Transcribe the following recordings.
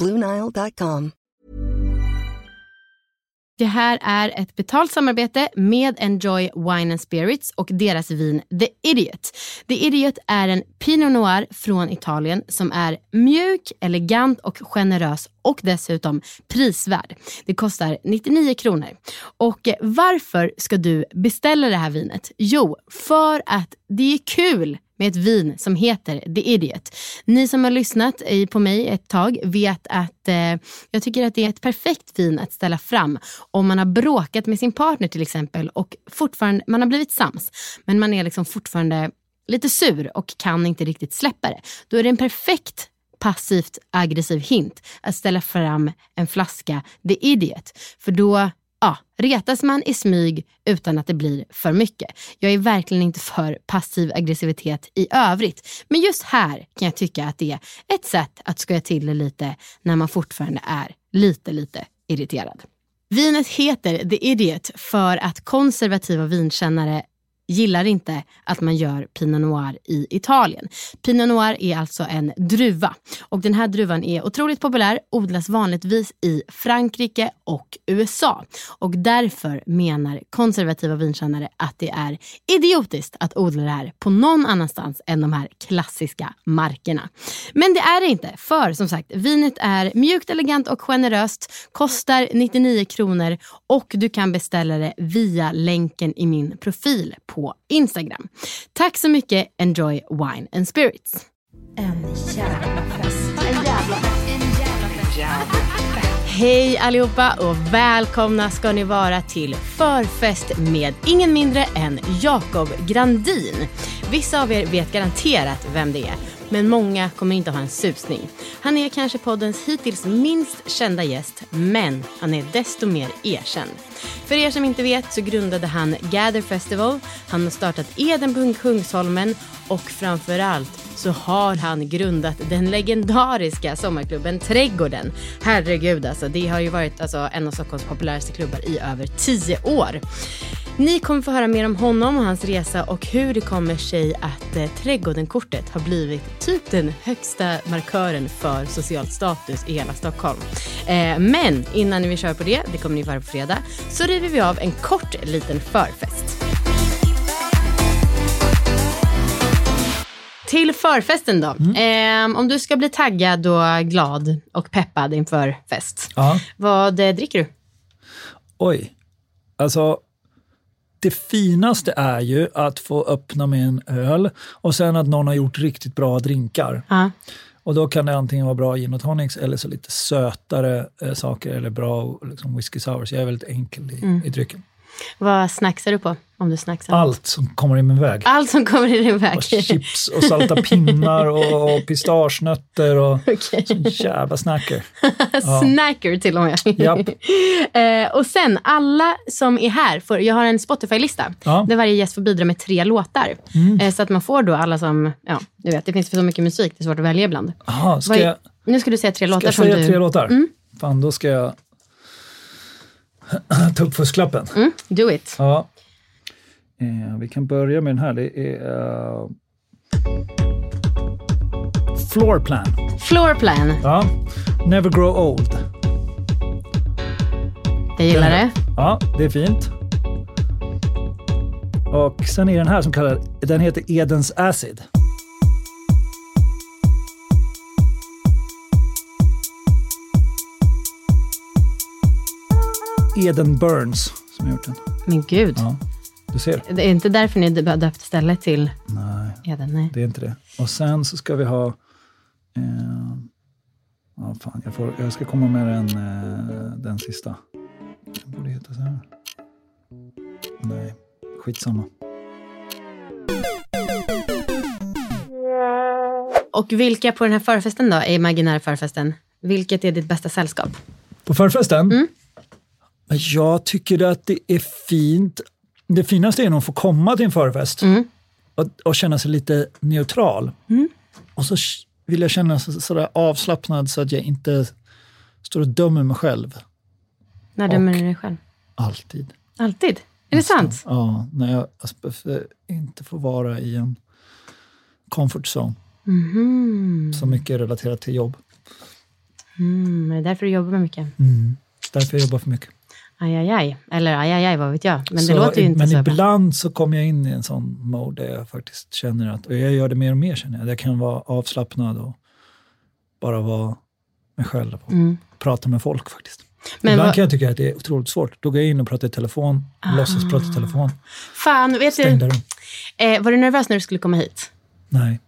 Bluenile.com. Det här är ett betalt samarbete med Enjoy Wine and Spirits och deras vin The Idiot. The Idiot är en Pinot Noir från Italien som är mjuk, elegant och generös och dessutom prisvärd. Det kostar 99 kronor. Och varför ska du beställa det här vinet? Jo, för att det är kul med ett vin som heter The Idiot. Ni som har lyssnat på mig ett tag vet att eh, jag tycker att det är ett perfekt vin att ställa fram om man har bråkat med sin partner till exempel och fortfarande, man har blivit sams men man är liksom fortfarande lite sur och kan inte riktigt släppa det. Då är det en perfekt passivt aggressiv hint att ställa fram en flaska The Idiot. För då ja, retas man i smyg utan att det blir för mycket. Jag är verkligen inte för passiv aggressivitet i övrigt. Men just här kan jag tycka att det är ett sätt att skoja till det lite när man fortfarande är lite, lite irriterad. Vinet heter The Idiot för att konservativa vinkännare gillar inte att man gör Pinot Noir i Italien. Pinot Noir är alltså en druva och den här druvan är otroligt populär, odlas vanligtvis i Frankrike och USA. Och därför menar konservativa vinkännare att det är idiotiskt att odla det här på någon annanstans än de här klassiska markerna. Men det är det inte, för som sagt, vinet är mjukt, elegant och generöst, kostar 99 kronor och du kan beställa det via länken i min profil på på Instagram. Tack så mycket. Enjoy Wine and Spirits. En jävla fest. En jävla fest. En jävla fest. Hej allihopa och välkomna ska ni vara till förfest med ingen mindre än Jakob Grandin. Vissa av er vet garanterat vem det är men många kommer inte ha en susning. Han är kanske poddens hittills minst kända gäst, men han är desto mer erkänd. För er som inte vet så grundade han Gather Festival, han har startat Eden på Kungsholmen och framförallt så har han grundat den legendariska sommarklubben Trädgården. Herregud alltså, det har ju varit alltså, en av Stockholms populäraste klubbar i över tio år. Ni kommer få höra mer om honom och hans resa och hur det kommer sig att eh, Trädgården-kortet har blivit typ den högsta markören för social status i hela Stockholm. Eh, men innan vi kör på det, det kommer ni få höra på fredag, så river vi av en kort liten förfest. Till förfesten då. Mm. Eh, om du ska bli taggad och glad och peppad inför fest, Ja. vad eh, dricker du? Oj. Alltså, det finaste är ju att få öppna med en öl och sen att någon har gjort riktigt bra drinkar. Ja. Och då kan det antingen vara bra gin och tonics eller så lite sötare eh, saker eller bra liksom, whisky sours. Jag är väldigt enkel i, Mm. i drycken. Vad snacksar du på? Om du snacksar. Allt som kommer i min väg. Allt som kommer i din väg. Och chips och salta pinnar och, pistagenötter och Okej. sån jävla snacker. Snacker till och med. Japp. eh, och sen, alla som är här, får, jag har en Spotify-lista Ja. Mm. där varje gäst får bidra med tre låtar. Eh, så att man får då alla som, ja, du vet, det finns så mycket musik, det är svårt att välja ibland. Aha, ska Vad- jag, Nu ska du säga tre ska låtar jag som säga du... tre låtar? Fan, då ska jag ta upp fusklappen. Mm, do it. Ja. Eh, vi kan börja med den här. Det är uh, Floor Plan. Floorplan, Ja. Never Grow Old. jag gillar det. Ja, det är fint. Och sen är den här som kallar, den heter Edens Acid. Eden Burns som har gjort den. Men gud. Ja, du ser. Det är inte därför ni har döpt stället till Nej, Eden? Nej. det är inte det. Och sen så ska vi ha... Eh, ja, fan, jag, får, jag ska komma med den, eh, den sista. Den borde heta så här. Nej, skitsamma. Och vilka på den här förfesten då, är imaginära förfesten? Vilket är ditt bästa sällskap? På förfesten? Mm. Jag tycker att det är fint. Det finaste är nog att få komma till en förfest Mm. och, och känna sig lite neutral. Och så vill jag känna sig sådär avslappnad så att jag inte står och dömer mig själv. När dömer du dig själv? Alltid. Alltid? Är det sant? Ja, när jag alltså, inte får vara i en comfort zone. Mhm. Så mycket relaterat till jobb. Mm, är det därför du jobbar med mycket? Därför jag jobbar för mycket. Aj, aj, aj. Eller aj, aj, aj, vad vet jag. Men det Så- låter ju inte men så bra. ibland så kommer jag in i en sån mode där jag faktiskt känner att, och jag gör det mer och mer känner jag, jag kan vara avslappnad och bara vara mig själv och prata med folk faktiskt. Mm. Men ibland vad- kan jag tycka att det är otroligt svårt. Då går jag in och pratar i telefon, Ah. låtsas prata i telefon, Fan, vet du, stängda rum. eh, var du nervös när du skulle komma hit? Nej.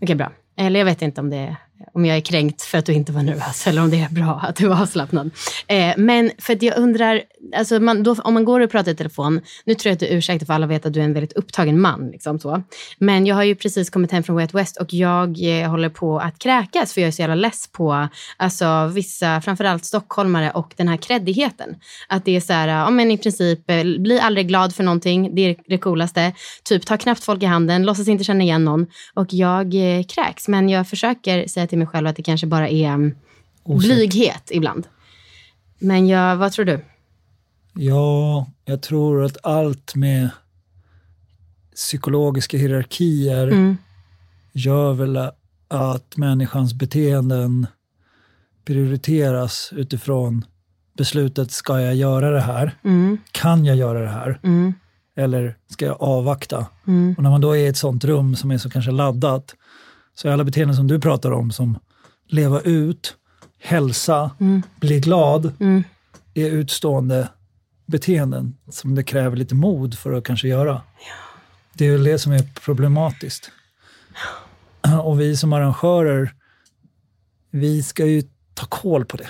Okej, bra. Eller jag vet inte om, det, om jag är kränkt för att du inte var nervös eller om det är bra att du var avslappnad. Eh, men för att jag undrar, alltså man, då, om man går och pratar i telefon, nu tror jag att du ursäktar för alla vet att du är en väldigt upptagen man. Liksom så. Men jag har ju precis kommit hem från Way Out West och jag eh, håller på att kräkas för jag är så jävla less på alltså, vissa, framförallt stockholmare och den här kreddigheten. Att det är så här, ja men i princip, eh, bli aldrig glad för någonting, det är det coolaste. Typ ta knappt folk i handen, låtsas inte känna igen någon. Och jag eh, kräks, men jag försöker säga till mig själv att det kanske bara är mm, blyghet ibland. Men jag, vad tror du? Ja, jag tror att allt med psykologiska hierarkier Mm. gör väl att människans beteenden prioriteras utifrån beslutet, ska jag göra det här? Mm. Kan jag göra det här? Mm. Eller ska jag avvakta? Mm. Och när man då är i ett sånt rum som är så kanske laddat, så alla beteenden som du pratar om, som leva ut, hälsa, bli glad, Mm. är utstående beteenden som det kräver lite mod för att kanske göra. Det är väl det som är problematiskt. Och vi som arrangörer, vi ska ju ta koll på det.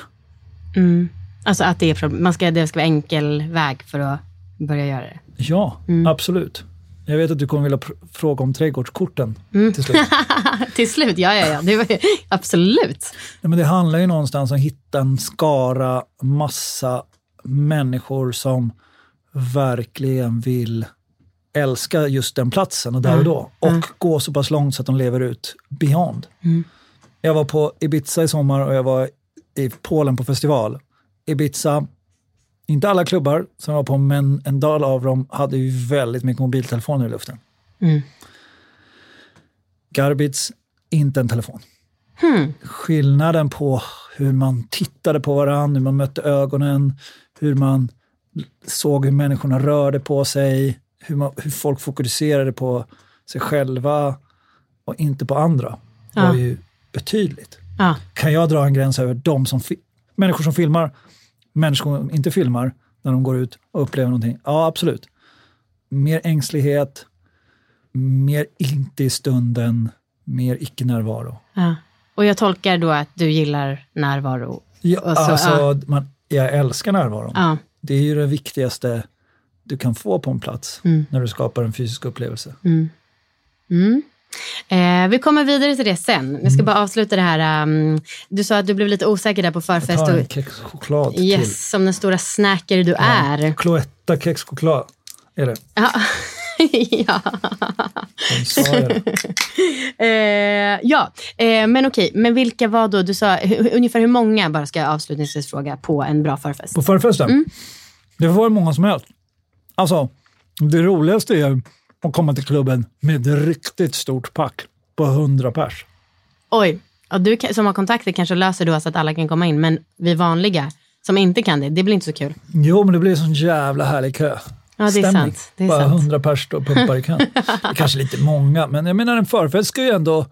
Mm. Alltså att det, är, man ska, det ska vara enkel väg för att börja göra det. Ja, absolut. Jag vet att du kommer vilja fråga om trädgårdskorten till slut. Till slut, ja, ja, ja. Det var, absolut. Nej, men det handlar ju någonstans om att hitta en skara, massa människor som verkligen vill älska just den platsen och där och då. Och gå så pass långt så att de lever ut beyond. Jag var på Ibiza i sommar och jag var i Polen på festival. Ibiza, inte alla klubbar som jag var på, men en del av dem hade ju väldigt mycket mobiltelefoner i luften. Mm. Garbits, inte en telefon. Skillnaden på hur man tittade på varandra, hur man mötte ögonen, hur man såg hur människorna rörde på sig, hur, man, hur folk fokuserade på sig själva och inte på andra var Ja. ju betydligt. Ja. Kan jag dra en gräns över de som människor som filmar, människor som inte filmar när de går ut och upplever någonting? Ja, absolut. Mer ängslighet, mer inte i stunden, mer icke-närvaro. Ja. Och jag tolkar då att du gillar närvaro. Ja, så, alltså, ja. man, jag älskar närvaron. Ja. Det är ju det viktigaste du kan få på en plats Mm. när du skapar en fysisk upplevelse. Eh, vi kommer vidare till det sen. Jag ska bara avsluta det här. Um, du sa att du blev lite osäker där på Jag förfest. tar en kexchoklad till. yes, som den stora snacker du är. Cloetta kexchoklad är det. Ja. ja. Jag. Eh, ja, eh, men okej. Men vilka var då, du sa hu- ungefär hur många, bara ska jag avslutningsvis fråga, på en bra förfest? På förfesten? Mm. Det var många som helst. Alltså, det roligaste är att komma till klubben med ett riktigt stort pack på 100 pers. Oj, och du som har kontakter kanske löser då så att alla kan komma in, men vi vanliga som inte kan det, det blir inte så kul. Jo, men det blir en sån jävla härlig kö. Ja, det är Stämning. sant. Det är Bara sant. 100 pers står och pumpar i kön. Det är kanske lite många, men jag menar en förfest ska ju ändå...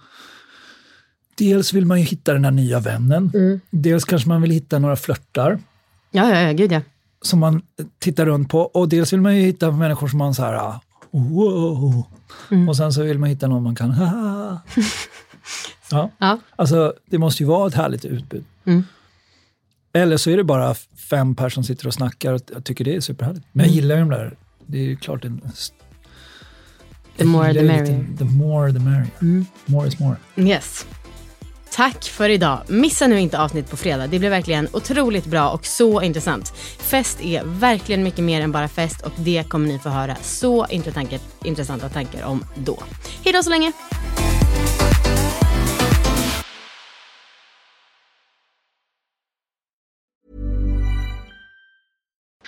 Dels vill man ju hitta den här nya vännen. Mm. Dels kanske man vill hitta några flörtar. Ja, ja, ja, gud ja. som man tittar runt på. Och dels vill man ju hitta människor som man så här, wow. Och sen så vill man hitta någon man kan, haha. Ja. Ja. Alltså, det måste ju vara ett härligt utbud. Mm. Eller så är det bara fem personer som sitter och snackar och jag tycker det är superhärligt. Men jag gillar ju de där, det är ju klart en... The more the merrier. The more the merrier. More is more. Yes. Tack för idag. Missa nu inte avsnitt på fredag. Det blir verkligen otroligt bra och så intressant. Fest är verkligen mycket mer än bara fest och det kommer ni få höra så intressanta, tankar om då. Hej då så länge!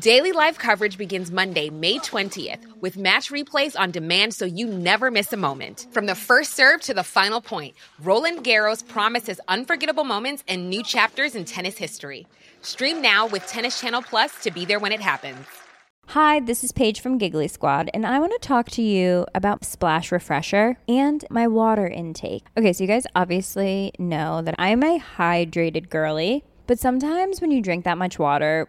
Daily live coverage begins Monday, May 20th, with match replays on demand so you never miss a moment. From the first serve to the final point, Roland Garros promises unforgettable moments and new chapters in tennis history. Stream now with Tennis Channel Plus to be there when it happens. Hi, this is Paige from Giggly Squad, and I want to talk to you about Splash Refresher and my water intake. Okay, so you guys obviously know that I'm a hydrated girly, but sometimes when you drink that much water,